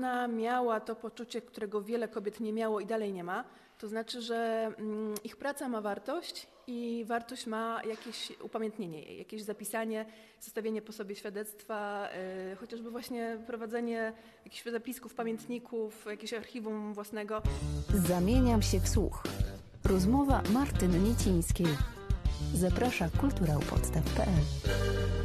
ona miała to poczucie, którego wiele kobiet nie miało i dalej nie ma. To znaczy, że mm, ich praca ma wartość i wartość ma jakieś upamiętnienie jej, jakieś zapisanie, zostawienie po sobie świadectwa, yy, chociażby właśnie prowadzenie jakichś zapisków, pamiętników, jakiegoś archiwum własnego. Zamieniam się w słuch. Rozmowa Martyny Niecińskiej. Zaprasza kulturałpodstaw.pl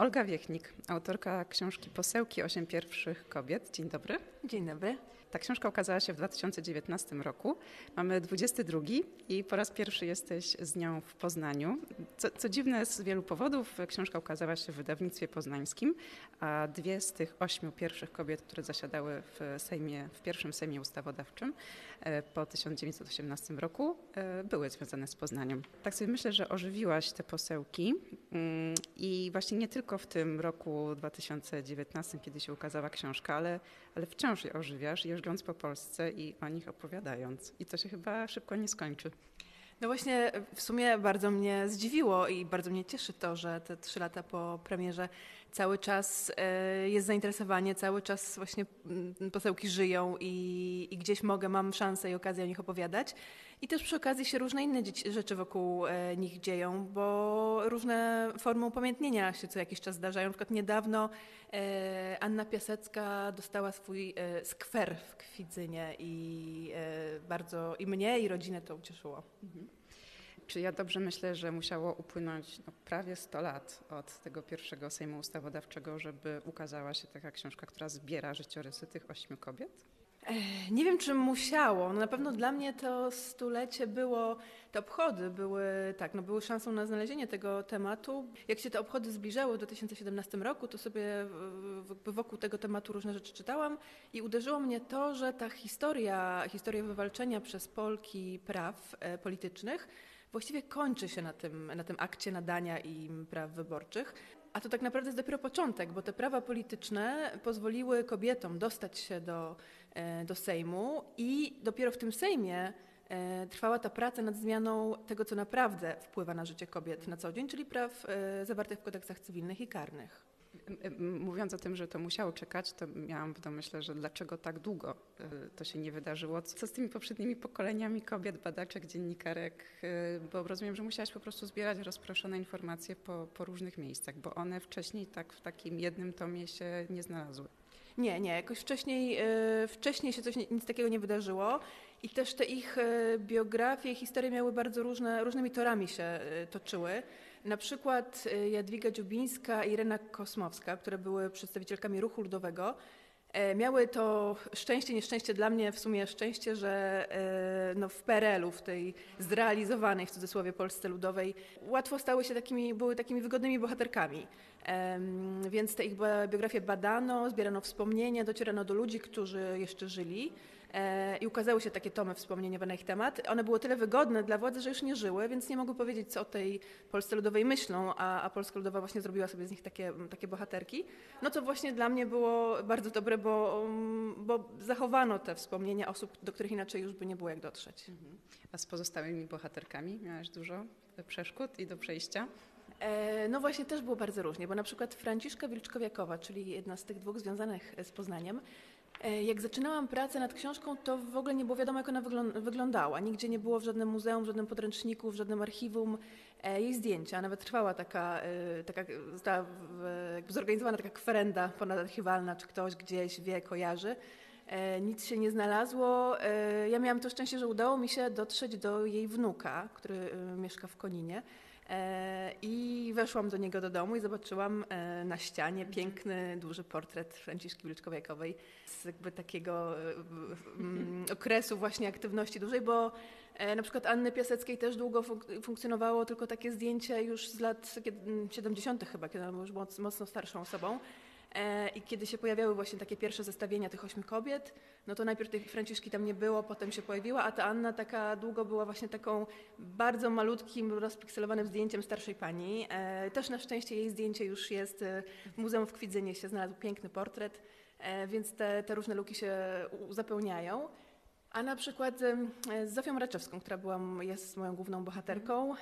Olga Wiechnik, autorka książki Posełki Osiem pierwszych kobiet. Dzień dobry. Dzień dobry. Ta książka ukazała się w 2019 roku. Mamy 22 i po raz pierwszy jesteś z nią w Poznaniu. Co, co, dziwne z wielu powodów, książka ukazała się w wydawnictwie poznańskim, a dwie z tych ośmiu pierwszych kobiet, które zasiadały w Sejmie, w pierwszym Sejmie Ustawodawczym e, po 1918 roku, e, były związane z Poznaniem. Tak sobie myślę, że ożywiłaś te posełki mm, i właśnie nie tylko w tym roku 2019, kiedy się ukazała książka, ale, ale wciąż je ożywiasz jeżdżąc po Polsce i o nich opowiadając. I to się chyba szybko nie skończy. No właśnie, w sumie bardzo mnie zdziwiło i bardzo mnie cieszy to, że te trzy lata po premierze cały czas e, jest zainteresowanie, cały czas właśnie mm, posełki żyją i, i gdzieś mogę, mam szansę i okazję o nich opowiadać. I też przy okazji się różne inne rzeczy wokół e, nich dzieją, bo różne formy upamiętnienia się co jakiś czas zdarzają. Na przykład niedawno e, Anna Piasecka dostała swój skwer w Kwidzynie i bardzo i mnie i rodzinę to ucieszyło. Mhm. Czy ja dobrze myślę, że musiało upłynąć no, prawie 100 lat od tego pierwszego Sejmu Ustawodawczego, żeby ukazała się taka książka, która zbiera życiorysy tych ośmiu kobiet? Nie wiem, czy musiało. No na pewno dla mnie to stulecie było, te obchody były, tak, no były szansą na znalezienie tego tematu. Jak się te obchody zbliżały w 2017 roku, to sobie wokół tego tematu różne rzeczy czytałam i uderzyło mnie to, że ta historia, historia wywalczenia przez Polki praw e, politycznych właściwie kończy się na tym, na tym akcie nadania im praw wyborczych. A to tak naprawdę jest dopiero początek, bo te prawa polityczne pozwoliły kobietom dostać się do, e, do Sejmu i dopiero w tym Sejmie e, trwała ta praca nad zmianą tego, co naprawdę wpływa na życie kobiet na co dzień, czyli praw e, zawartych w kodeksach cywilnych i karnych. Mówiąc o tym, że to musiało czekać, to miałam w domyśle, że dlaczego tak długo y, to się nie wydarzyło. Co z tymi poprzednimi pokoleniami kobiet, badaczek, dziennikarek? Y, bo rozumiem, że musiałaś po prostu zbierać rozproszone informacje po, po różnych miejscach, bo one wcześniej tak w takim jednym tomie się nie znalazły. Nie, nie, jakoś wcześniej, y, wcześniej się coś, nic takiego nie wydarzyło i też te ich biografie, historie miały bardzo różne, różnymi torami się toczyły. Na przykład y, Jadwiga Dziubińska i Irena Kosmowska, które były przedstawicielkami ruchu ludowego, e, miały to szczęście, nieszczęście dla mnie, w sumie szczęście, że e, no w PRL-u, w tej zrealizowanej w cudzysłowie Polsce Ludowej, łatwo stały się takimi, były takimi wygodnymi bohaterkami. Więc te ich biografie badano, zbierano wspomnienia, docierano do ludzi, którzy jeszcze żyli. E, i ukazały się takie tomy wspomnieniowe na ich temat. One były tyle wygodne dla władzy, że już nie żyły, więc nie mogły powiedzieć, co o tej Polsce Ludowej myślą, a, a Polska Ludowa właśnie zrobiła sobie z nich takie, takie bohaterki. No to właśnie dla mnie było bardzo dobre, bo, bo zachowano te wspomnienia osób, do których inaczej już by nie było jak dotrzeć. Mhm. A z pozostałymi bohaterkami miałaś dużo przeszkód i do przejścia? E, no właśnie też było bardzo różnie, bo na przykład Franciszka Wilczkowiakowa, czyli jedna z tych dwóch związanych z Poznaniem, jak zaczynałam pracę nad książką, to w ogóle nie było wiadomo, jak ona wyglądała. Nigdzie nie było w żadnym muzeum, w żadnym podręczniku, w żadnym archiwum e, jej zdjęcia. Nawet trwała taka, e, taka została zorganizowana taka kwerenda ponadarchiwalna, czy ktoś gdzieś wie, kojarzy. Nic się nie znalazło. Ja miałam to szczęście, że udało mi się dotrzeć do jej wnuka, który mieszka w Koninie. E, I weszłam do niego do domu i zobaczyłam e, na ścianie piękny, duży portret Franciszki Wilczkowiakowej z jakby takiego e, okresu właśnie aktywności dużej, bo na przykład Anny Piaseckiej też długo funkcjonowało tylko takie zdjęcie już z lat 70. chyba, kiedy ona była już mocno starszą osobą. E, I kiedy się pojawiały właśnie takie pierwsze zestawienia tych ośmiu kobiet, no to najpierw tej Franciszki tam nie było, potem się pojawiła, a ta Anna taka długo była właśnie taką bardzo malutkim, rozpikselowanym zdjęciem starszej pani. E, też na szczęście jej zdjęcie już jest e, w Muzeum w Kwidzynie, się znalazł piękny portret, więc te, te różne luki się uzupełniają. A na przykład z Zofią Raczewską, która była, jest moją główną bohaterką,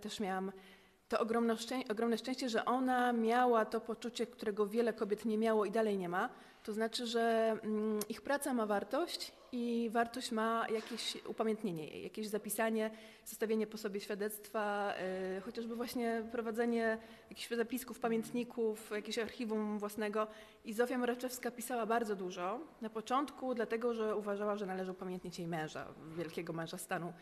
też miałam to ogromne, szczę- ogromne szczęście, że ona miała to poczucie, którego wiele kobiet nie miało i dalej nie ma. To znaczy, że mm, ich praca ma wartość i wartość ma jakieś upamiętnienie jej, jakieś zapisanie, zostawienie po sobie świadectwa, y, chociażby właśnie prowadzenie jakichś zapisków, pamiętników, jakiegoś archiwum własnego. I Zofia Moraczewska pisała bardzo dużo. Na początku dlatego, że uważała, że należy upamiętnić jej męża, wielkiego męża stanu,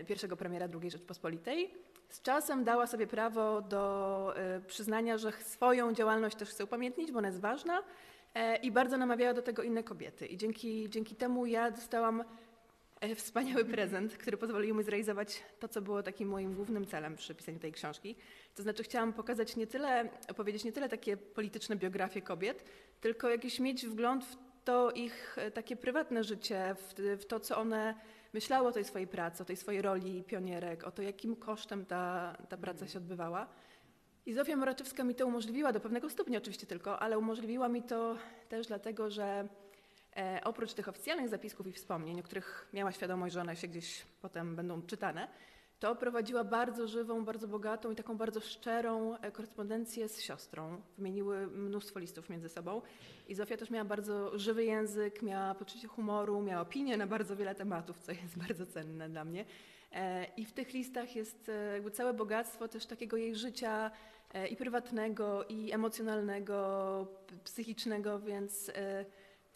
y, pierwszego premiera II Rzeczpospolitej. Z czasem dała sobie prawo do y, przyznania, że swoją działalność też chce upamiętnić, bo ona jest ważna e, i bardzo namawiała do tego inne kobiety. I dzięki, dzięki temu ja dostałam e, wspaniały prezent, który pozwolił mi zrealizować to, co było takim moim głównym celem przy pisaniu tej książki. To znaczy chciałam pokazać nie tyle, opowiedzieć nie tyle takie polityczne biografie kobiet, tylko jakiś mieć wgląd w to ich e, takie prywatne życie, w, w to, co one myślały o tej swojej pracy, o tej swojej roli pionierek, o to, jakim kosztem ta, ta praca się odbywała. I Zofia Moraczewska mi to umożliwiła, do pewnego stopnia oczywiście tylko, ale umożliwiła mi to też dlatego, że e, oprócz tych oficjalnych zapisków i wspomnień, o których miała świadomość, że one się gdzieś potem będą czytane, to prowadziła bardzo żywą, bardzo bogatą i taką bardzo szczerą e, korespondencję z siostrą. Wymieniły mnóstwo listów między sobą. I Zofia też miała bardzo żywy język, miała poczucie humoru, miała opinie na bardzo wiele tematów, co jest bardzo cenne dla mnie. E, I w tych listach jest e, jakby całe bogactwo też takiego jej życia i prywatnego, i emocjonalnego, psychicznego, więc,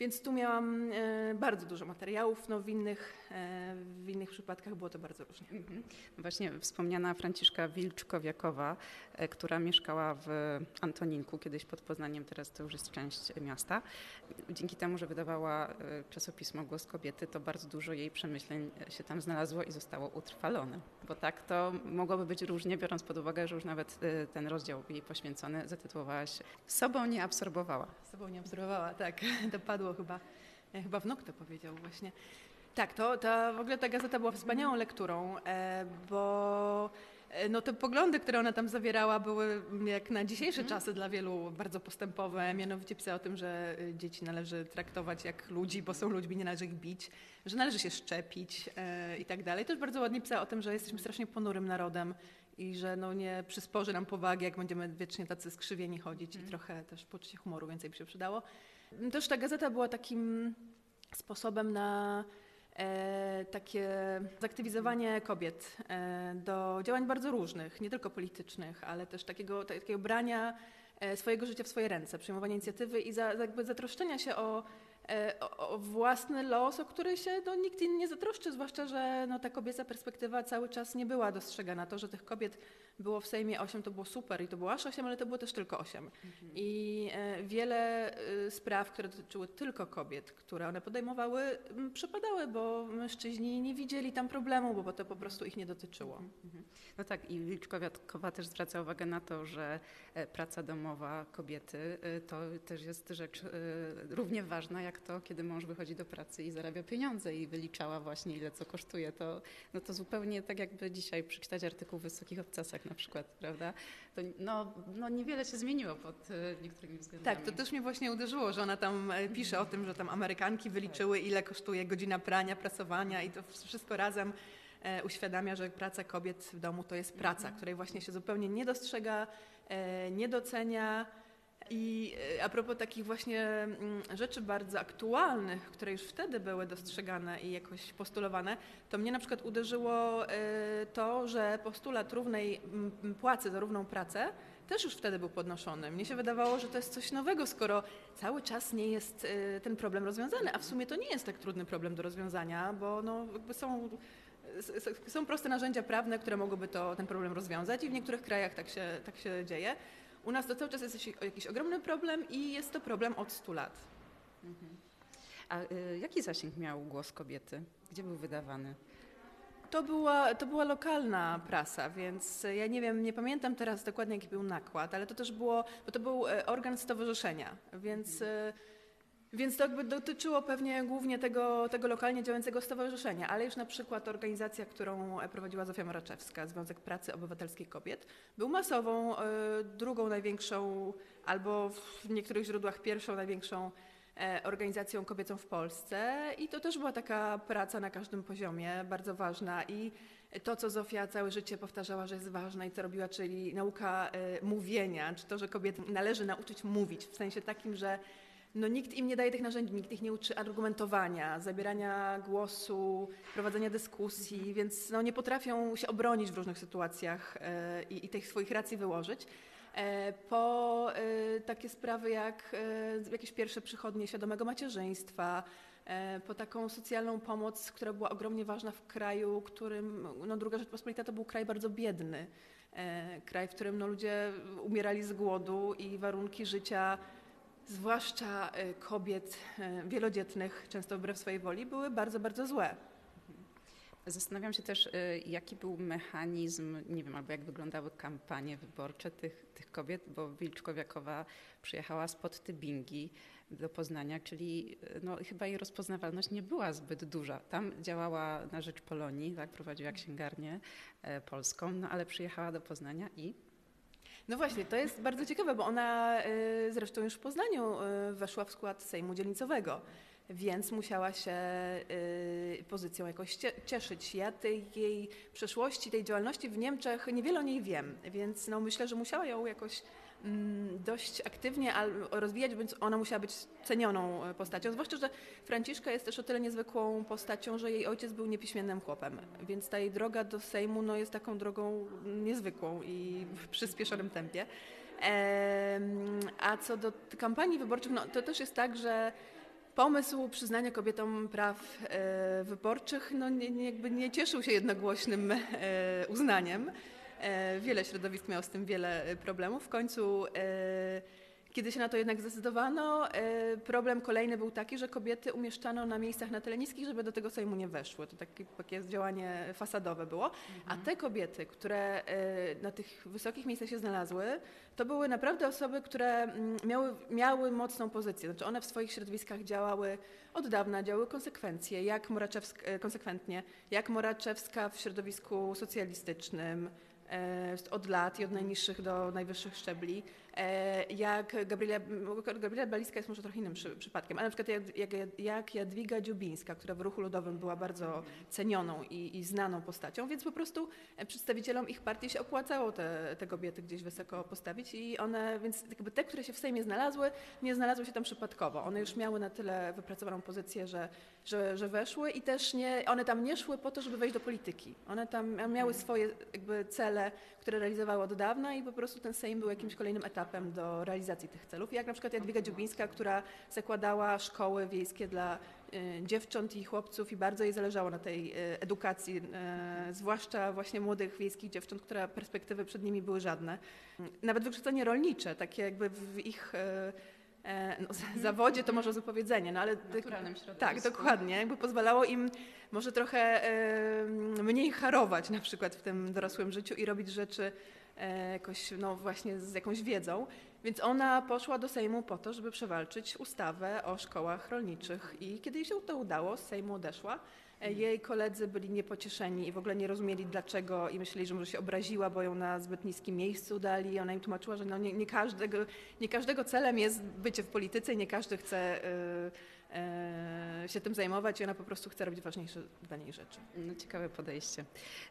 więc tu miałam e, bardzo dużo materiałów. No w, innych, e, w innych przypadkach było to bardzo różnie. Mhm. Właśnie wspomniana Franciszka Wilczkowiakowa, e, która mieszkała w Antoninku, kiedyś pod Poznaniem, teraz to już jest część miasta. Dzięki temu, że wydawała czasopismo Głos Kobiety, to bardzo dużo jej przemyśleń się tam znalazło i zostało utrwalone. Bo tak to mogłoby być różnie, biorąc pod uwagę, że już nawet e, ten rozdział jej poświęcony zatytułowałaś Sobą nie absorbowała. Sobą nie obserwowała, tak. To padło chyba, e, chyba wnuk to powiedział właśnie. Tak, to, to w ogóle ta gazeta była wspaniałą lekturą, e, bo no, te poglądy, które ona tam zawierała, były jak na dzisiejsze czasy dla wielu bardzo postępowe. Mianowicie pisała o tym, że e, dzieci należy traktować jak ludzi, bo są ludźmi, nie należy ich bić, że należy się szczepić e, i tak dalej. Też bardzo ładnie pisała o tym, że jesteśmy strasznie ponurym narodem i że no, nie przysporzy nam powagi, jak będziemy wiecznie tacy skrzywieni chodzić i trochę też poczucie humoru więcej by się przydało. Też ta gazeta była takim sposobem na e, takie zaktywizowanie kobiet e, do działań bardzo różnych, nie tylko politycznych, ale też takiego, takiego brania e, swojego życia w swoje ręce, przejmowania inicjatywy i za, jakby zatroszczenia się o, e, o, o własny los, o który się no, nikt inny nie zatroszczy, zwłaszcza, że no, ta kobieca perspektywa cały czas nie była dostrzegana. To, że tych kobiet było w Sejmie 8, to było super i to było aż 8, ale to było też tylko 8. I e, wiele e, spraw, które dotyczyły tylko kobiet, które one podejmowały, m, przepadały, bo mężczyźni nie widzieli tam problemu, bo to po prostu ich nie dotyczyło. No tak, i Wilczkowiatkowa też zwraca uwagę na to, że e, praca domowa kobiety e, to też jest rzecz e, równie ważna jak to, kiedy mąż wychodzi do pracy i zarabia pieniądze i wyliczała właśnie ile co kosztuje. To, no to zupełnie tak jakby dzisiaj przeczytać artykuł w Wysokich Obcasach na przykład, prawda? To no, no niewiele się zmieniło pod e, niektórymi względami. Tak, to też mnie właśnie uderzyło, że ona tam e, pisze o tym, że tam Amerykanki wyliczyły, ile kosztuje godzina prania, prasowania i to wszystko razem e, uświadamia, że praca kobiet w domu to jest praca, której właśnie się zupełnie nie dostrzega, nie docenia. I e, a propos takich właśnie mm, rzeczy bardzo aktualnych, które już wtedy były dostrzegane i jakoś postulowane, to mnie na przykład uderzyło e, to, że postulat równej mm, płacy za równą pracę też już wtedy był podnoszony. Mnie się wydawało, że to jest coś nowego, skoro cały czas nie jest e, ten problem rozwiązany, a w sumie to nie jest tak trudny problem do rozwiązania, bo no, są, są proste narzędzia prawne, które mogłyby to, ten problem rozwiązać i w niektórych krajach tak się, tak się dzieje. U nas to cały czas jest jakiś, ogromny problem i jest to problem od 100 lat. A e, jaki zasięg miał głos kobiety? Gdzie był wydawany? To była, to była lokalna prasa, więc ja nie wiem, nie pamiętam teraz dokładnie jaki był nakład, ale to też było, bo to był e, organ stowarzyszenia, więc, e, więc to jakby dotyczyło pewnie głównie tego, tego lokalnie działającego stowarzyszenia, ale już na przykład organizacja, którą e, prowadziła Zofia Moraczewska, Związek Pracy Obywatelskiej Kobiet, był masową, e, drugą największą albo w niektórych źródłach pierwszą największą e, organizacją kobiecą w Polsce. I to też była taka praca na każdym poziomie, bardzo ważna. I to, co Zofia całe życie powtarzała, że jest ważne i co robiła, czyli nauka mówienia, czy to, że kobiety należy nauczyć mówić, w sensie takim, że no, nikt im nie daje tych narzędzi, nikt ich nie uczy argumentowania, zabierania głosu, prowadzenia dyskusji, więc no, nie potrafią się obronić w różnych sytuacjach e, i, i tych swoich racji wyłożyć. E, po e, takie sprawy jak jakieś pierwsze przychodnie świadomego macierzyństwa, po taką socjalną pomoc, która była ogromnie ważna w kraju, którym no, druga Rzeczpospolita to był kraj bardzo biedny. Kraj, w którym no, ludzie umierali z głodu i warunki życia zwłaszcza e, kobiet e, wielodzietnych, często wbrew swojej woli, były bardzo, bardzo złe. Zastanawiam się też, y, jaki był mechanizm, nie wiem, albo jak wyglądały kampanie wyborcze tych, tych kobiet, bo Wilczkowiakowa przyjechała spod Tybingi do Poznania, czyli y, no, chyba jej rozpoznawalność nie była zbyt duża. Tam działała na rzecz Polonii, tak, prowadziła księgarnię polską, no ale przyjechała do Poznania i No właśnie, to jest bardzo ciekawe, bo ona e, zresztą już w Poznaniu e, weszła w skład Sejmu Dzielnicowego, więc musiała się e, pozycją jakoś cie- cieszyć. Ja tej jej przeszłości, tej działalności w Niemczech niewiele o niej wiem, więc no myślę, że musiała ją jakoś dość aktywnie rozwijać, więc ona musiała być cenioną e, postacią. Zwłaszcza, że Franciszka jest też o tyle niezwykłą postacią, że jej ojciec był niepiśmiennym chłopem, więc ta jej droga do Sejmu no, jest taką drogą niezwykłą i w przyspieszonym tempie. Em, A co do kampanii wyborczych, no, to też jest tak, że pomysł przyznania kobietom praw e, wyborczych no, nie, nie, nie cieszył się jednogłośnym e, uznaniem. E, wiele środowisk miało z tym wiele e, problemów. W końcu, e, kiedy się na to jednak zdecydowano, problem kolejny był taki, że kobiety umieszczano na miejscach na tyle niskich, żeby do tego Sejmu nie weszły. To takie, takie działanie fasadowe było. A te kobiety, które na tych wysokich miejscach się znalazły, to były naprawdę osoby, które mm, miały, miały mocną pozycję. Znaczy one w swoich środowiskach działały od dawna, działały konsekwencje, jak konsekwentnie, jak Moraczewska w środowisku socjalistycznym, od lat i od najniższych do najwyższych szczebli, e, jak Gabriela, Gabriela Baliska jest może trochę innym przy, przypadkiem, ale na przykład jak, jak, jak Jadwiga Dziubińska, która w ruchu ludowym była bardzo cenioną i, i znaną postacią, więc po prostu e, przedstawicielom ich partii się opłacało te, te kobiety gdzieś wysoko postawić i one, więc jakby te, które się w Sejmie znalazły, nie znalazły się tam przypadkowo. One już miały na tyle wypracowaną pozycję, że, że, że weszły i też nie, one tam nie szły po to, żeby wejść do polityki. One tam miały swoje jakby cele, które realizowały od dawna i po prostu ten Sejm był jakimś kolejnym etapem do realizacji tych celów. Jak na przykład Jadwiga Dziubińska, która zakładała szkoły wiejskie dla y, dziewcząt i chłopców i bardzo jej zależało na tej y, edukacji, y, zwłaszcza właśnie młodych wiejskich dziewcząt, które perspektywy przed nimi były żadne. Nawet wykształcenie rolnicze, takie jakby w ich e, no, z- zawodzie to może wypowiedzenie, no ale naturalnym środowisku. tak, dokładnie. Jakby pozwalało im może trochę mniej harować na przykład w tym dorosłym życiu i robić rzeczy jakoś, no właśnie z jakąś wiedzą. Więc ona poszła do Sejmu po to, żeby przewalczyć ustawę o szkołach rolniczych i kiedy jej się to udało, z Sejmu odeszła. E, Jej koledzy byli niepocieszeni i w ogóle nie rozumieli dlaczego i myśleli, że może się obraziła, bo ją na zbyt niskim miejscu dali. I ona im tłumaczyła, że no nie, nie, każdego, nie każdego celem jest bycie w polityce i nie każdy chce y, y, się tym zajmować i ona po prostu chce robić ważniejsze dla niej rzeczy. No, ciekawe podejście.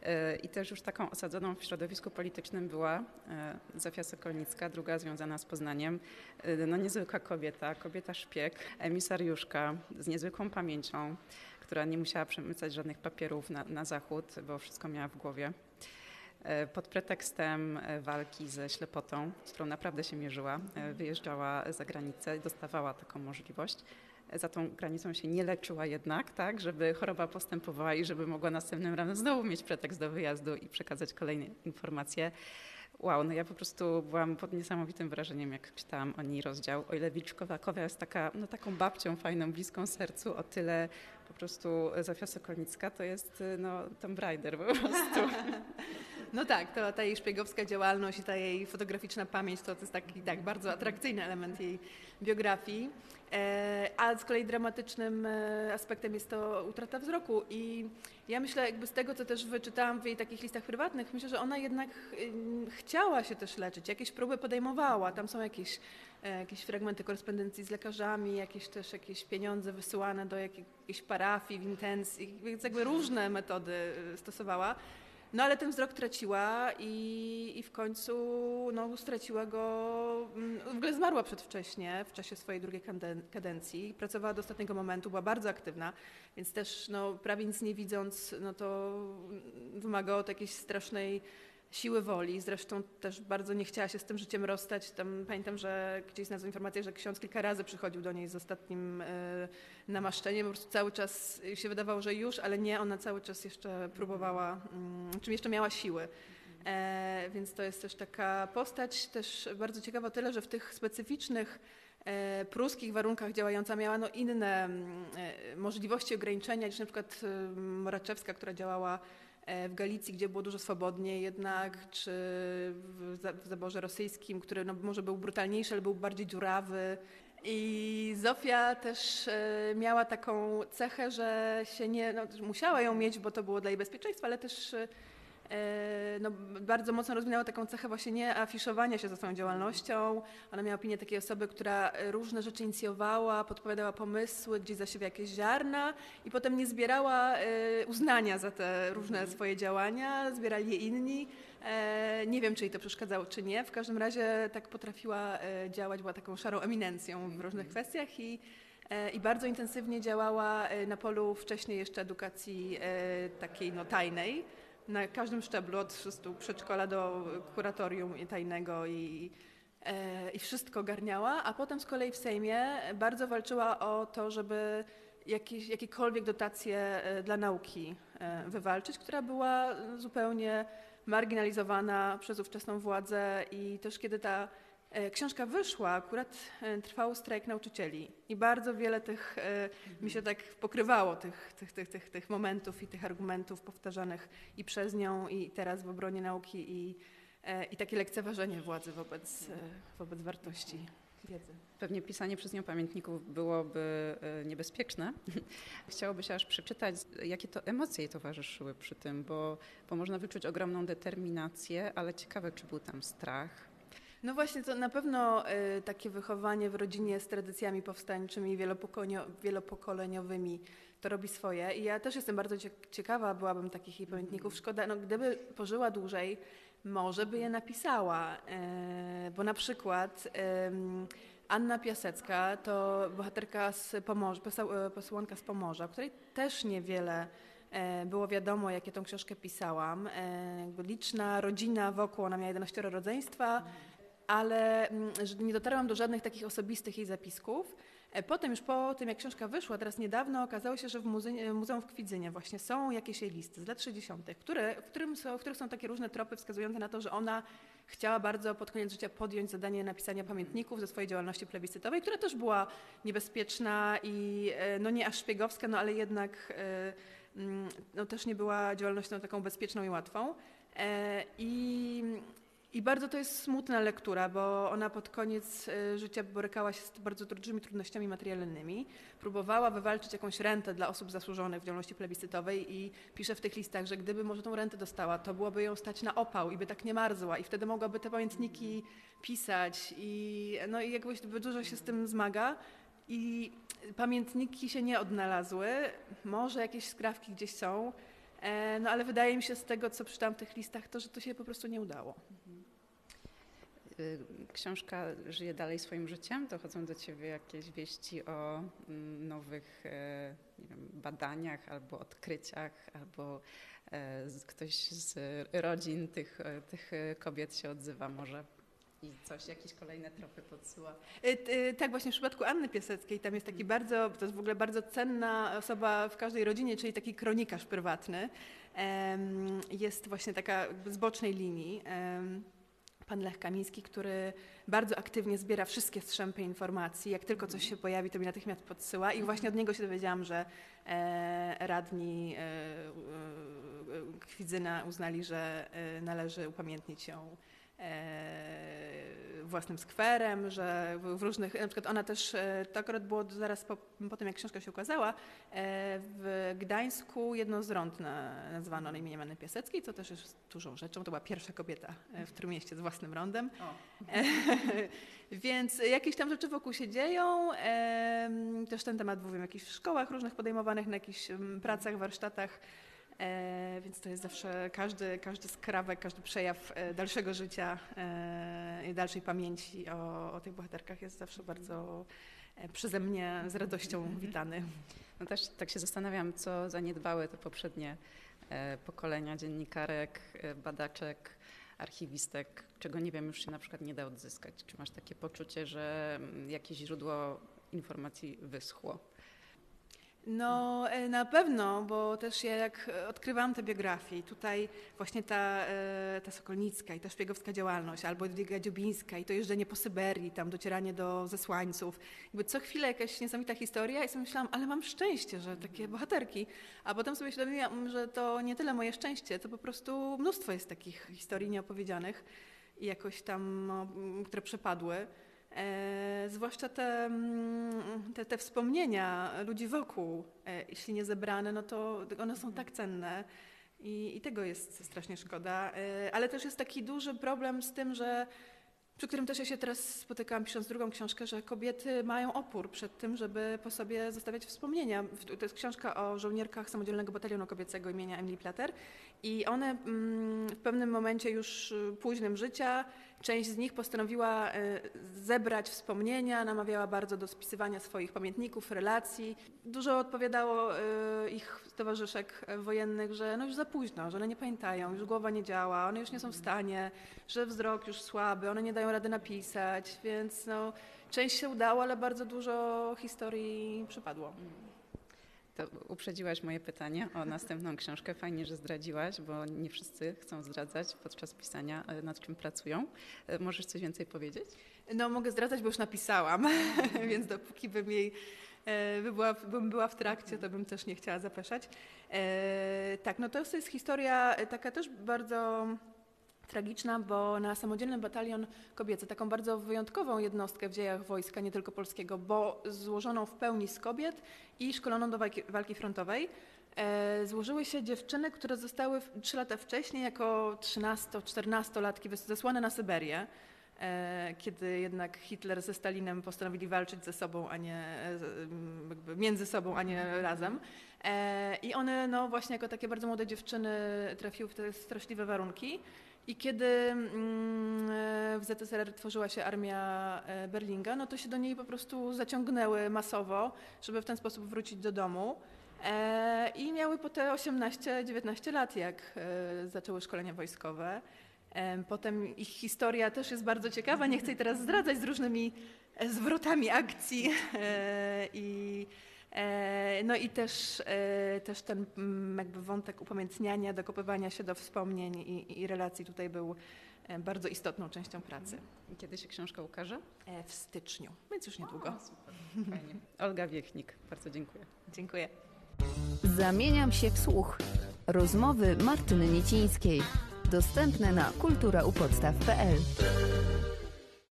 E, I też już taką osadzoną w środowisku politycznym była e, Zofia Sokolnicka, druga związana z Poznaniem. E, No niezwykła kobieta, kobieta szpieg, emisariuszka z niezwykłą pamięcią, która nie musiała przemycać żadnych papierów na, na zachód, bo wszystko miała w głowie. E, Pod pretekstem e, walki ze ślepotą, z którą naprawdę się mierzyła, e, wyjeżdżała za granicę i dostawała taką możliwość. Za tą granicą się nie leczyła jednak, tak, żeby choroba postępowała i żeby mogła następnym razem znowu mieć pretekst do wyjazdu i przekazać kolejne informacje. Wow, no ja po prostu byłam pod niesamowitym wrażeniem, jak czytałam o niej rozdział. O ile Wilczkowa-Kowia jest taka, no taką babcią fajną, bliską sercu, o tyle po prostu Zofia Sokolnicka to jest no, Tomb Raider po prostu. No tak, to ta jej szpiegowska działalność i ta jej fotograficzna pamięć to, to jest taki tak, bardzo atrakcyjny element jej biografii. A z kolei dramatycznym e, aspektem jest to utrata wzroku. I ja myślę, jakby z tego, co też wyczytałam w jej takich listach prywatnych, myślę, że ona jednak ym, chciała się też leczyć, jakieś próby podejmowała. Tam są jakieś, e, jakieś fragmenty korespondencji z lekarzami, jakieś też jakieś pieniądze wysyłane do jakiejś parafii w intencji, więc jakby różne metody e, stosowała. No ale ten wzrok traciła i, i w końcu no, straciła go, mm, w ogóle zmarła przedwcześnie w czasie swojej drugiej kaden- kadencji. Pracowała do ostatniego momentu, była bardzo aktywna, więc też no, prawie nic nie widząc, no to wymagało to jakiejś strasznej siły woli. Zresztą też bardzo nie chciała się z tym życiem rozstać. Tam pamiętam, że gdzieś znalazłam informację, że ksiądz kilka razy przychodził do niej z ostatnim e, namaszczeniem. Po prostu cały czas się wydawało, że już, ale nie, ona cały czas jeszcze próbowała, mm, czym jeszcze miała siły. E, więc to jest też taka postać, też bardzo ciekawa tyle, że w tych specyficznych e, pruskich warunkach działająca miała no, inne mm, możliwości ograniczenia niż na przykład Moraczewska, która działała w Galicji, gdzie było dużo swobodniej jednak, czy w za- zaborze rosyjskim, który no, może był brutalniejszy, ale był bardziej dziurawy. I Zofia też e, miała taką cechę, że się nie, no, musiała ją mieć, bo to było dla jej bezpieczeństwa, ale też e, no, bardzo mocno rozwinęła taką cechę właśnie nie afiszowania się za swoją działalnością. Ona miała opinię takiej osoby, która różne rzeczy inicjowała, podpowiadała pomysły, gdzieś zasiewia jakieś ziarna i potem nie zbierała e, uznania za te różne swoje działania, zbierali je inni. E, Nie wiem, czy jej to przeszkadzało, czy nie. W każdym razie tak potrafiła e, działać, była taką szarą eminencją w różnych kwestiach i, e, i bardzo intensywnie działała e, na polu wcześniej jeszcze edukacji e, takiej no, tajnej. Na każdym szczeblu, od przedszkola do kuratorium tajnego i, e, i wszystko garniała, a potem z kolei w Sejmie bardzo walczyła o to, żeby jakieś, jakiekolwiek dotacje e, dla nauki e, wywalczyć, która była zupełnie marginalizowana przez ówczesną władzę i też kiedy ta książka wyszła, akurat e, trwał strajk nauczycieli i bardzo wiele tych, e, mi się tak pokrywało tych, tych, tych, tych, tych momentów i tych argumentów powtarzanych i przez nią i teraz w obronie nauki i, e, i takie lekceważenie władzy wobec, e, wobec wartości wiedzy. Pewnie pisanie przez nią pamiętników byłoby e, niebezpieczne. Chciałoby się aż przeczytać, jakie to emocje jej towarzyszyły przy tym, bo, bo można wyczuć ogromną determinację, ale ciekawe, czy był tam strach. No właśnie, to na pewno y, takie wychowanie w rodzinie z tradycjami powstańczymi wielopokoleniowymi to robi swoje. I ja też jestem bardzo cie- ciekawa, byłabym takich jej pamiętników. Szkoda, no gdyby pożyła dłużej, może by je napisała, y, bo na przykład Anna Piasecka to bohaterka z Pomorza, e, posłanka z Pomorza, której też niewiele e, było wiadomo, jak ja tą książkę pisałam. E, liczna rodzina wokół, ona miała 11 rodzeństwa, ale mm, nie dotarłam do żadnych takich osobistych jej zapisków. E, Potem już po tym, jak książka wyszła, teraz niedawno okazało się, że w muzeum, muzeum w Kwidzynie właśnie są jakieś jej listy z lat 60., które, w, którym są, w których są takie różne tropy wskazujące na to, że ona chciała bardzo pod koniec życia podjąć zadanie napisania pamiętników ze swojej działalności plebiscytowej, która też była niebezpieczna i e, no nie aż szpiegowska, no ale jednak e, mm, no, też nie była działalnością taką bezpieczną i łatwą. E, I, I bardzo to jest smutna lektura, bo ona pod koniec e, życia borykała się z bardzo dużymi trudnościami materialnymi. Próbowała wywalczyć jakąś rentę dla osób zasłużonych w działalności plebiscytowej i pisze w tych listach, że gdyby może tą rentę dostała, to byłoby ją stać na opał i by tak nie marzła i wtedy mogłaby te pamiętniki pisać i no i jakoś dużo się z tym zmaga. I pamiętniki się nie odnalazły, może jakieś skrawki gdzieś są, e, no ale wydaje mi się z tego, co przeczytałam w tych listach, to że to się po prostu nie udało. Y, Książka żyje dalej swoim życiem. Dochodzą do ciebie jakieś wieści o mm, nowych e, wiem, badaniach albo odkryciach, albo e, ktoś z rodzin tych, e, tych kobiet się odzywa może i coś, jakieś kolejne tropy podsyła. Tak, właśnie w przypadku Anny Piaseckiej tam jest taki bardzo, to jest w ogóle bardzo cenna osoba w każdej rodzinie, czyli taki kronikarz prywatny. Jest właśnie taka z bocznej linii. Pan Lech Kamiński, który bardzo aktywnie zbiera wszystkie strzępy informacji. Jak tylko coś się pojawi, to mi natychmiast podsyła i właśnie od niego się dowiedziałam, że e, radni e, e, Kwidzyna uznali, że należy upamiętnić ją własnym skwerem, że w, różnych, na przykład ona też, e, to akurat było zaraz po, po tym, jak książka się ukazała, e, w Gdańsku jedno z rąd na, nazwano na imieniem Anny Piaseckiej, co też jest dużą rzeczą. To była pierwsza kobieta e, w Trójmieście z własnym rondem. Więc jakieś tam rzeczy wokół się dzieją. Też ten temat był w jakichś szkołach różnych podejmowanych, na jakichś pracach, warsztatach. E, Więc to jest zawsze każdy, każdy skrawek, każdy przejaw e, dalszego życia e, i dalszej pamięci o, o tych bohaterkach jest zawsze bardzo e, przeze mnie z radością witany. No też tak się zastanawiam, co zaniedbały te poprzednie pokolenia dziennikarek, badaczek, archiwistek, czego nie wiem, już się na przykład nie da odzyskać. Czy masz takie poczucie, że mm, jakieś źródło informacji wyschło? No e, na pewno, bo też ja jak e, odkrywałam te biografie i tutaj właśnie ta, e, ta Sokolnicka i ta szpiegowska działalność, albo Jadwiga Dziobińska i to jeżdżenie po Syberii, tam docieranie do zesłańców. Jakby co chwilę jakaś niesamowita historia i sobie myślałam, ale mam szczęście, że takie bohaterki. A potem sobie świadomiłam, że to nie tyle moje szczęście, to po prostu mnóstwo jest takich historii nieopowiedzianych i jakoś tam, no, które przepadły. E, zwłaszcza te, mm, te, te wspomnienia ludzi wokół, e, jeśli nie zebrane, no to one są tak cenne i, i tego jest strasznie szkoda. E, ale też jest taki duży problem z tym, że przy którym też ja się teraz spotykałam pisząc drugą książkę, że kobiety mają opór przed tym, żeby po sobie zostawiać wspomnienia. To jest książka o żołnierkach Samodzielnego Batalionu Kobiecego imienia Emily Plater i one mm, w pewnym momencie już y, późnym życia, część z nich postanowiła y, zebrać wspomnienia, namawiała bardzo do spisywania swoich pamiętników, relacji. Dużo odpowiadało y, ich towarzyszek wojennych, że no już za późno, że one nie pamiętają, już głowa nie działa, one już nie są w stanie, że wzrok już słaby, one nie dają rady napisać, więc no, część się udało, ale bardzo dużo historii przypadło. To uprzedziłaś moje pytanie o następną książkę. Fajnie, że zdradziłaś, bo nie wszyscy chcą zdradzać podczas pisania, e, nad czym pracują. E, Możesz coś więcej powiedzieć? No mogę zdradzać, bo już napisałam, więc dopóki bym jej e, by była, bym była w trakcie, to bym też nie chciała zapeszać. Tak, no to jest historia taka też bardzo tragiczna, bo na samodzielny batalion kobiecy, taką bardzo wyjątkową jednostkę w dziejach wojska, nie tylko polskiego, bo złożoną w pełni z kobiet i szkoloną do walki, walki frontowej, e, złożyły się dziewczyny, które zostały trzy lata wcześniej jako 13-14-latki wys- zesłane na Syberię e, kiedy jednak Hitler ze Stalinem postanowili walczyć ze sobą, a nie e, z- m, jakby między sobą, a nie razem. E, I one no, właśnie jako takie bardzo młode dziewczyny trafiły w te straszliwe warunki. I kiedy mm, w ZSRR tworzyła się armia e, Berlinga, no to się do niej po prostu zaciągnęły masowo, żeby w ten sposób wrócić do domu. E, I miały po te 18-19 lat, jak e, zaczęły szkolenia wojskowe. Em, Potem ich historia też jest bardzo ciekawa. Nie chcę jej teraz zdradzać z różnymi zwrotami akcji. I, no i też, e, też ten mm, jakby wątek upamiętniania, dokopywania się do wspomnień i, i relacji tutaj był e, bardzo istotną częścią pracy. I Kiedy się książka ukaże? E, W styczniu, więc już niedługo. O, super. Fajnie. Olga Wiechnik, bardzo dziękuję. Dziękuję. Zamieniam się w słuch. Rozmowy Martyny Niecińskiej. Dostępne na kulturaupodstaw.pl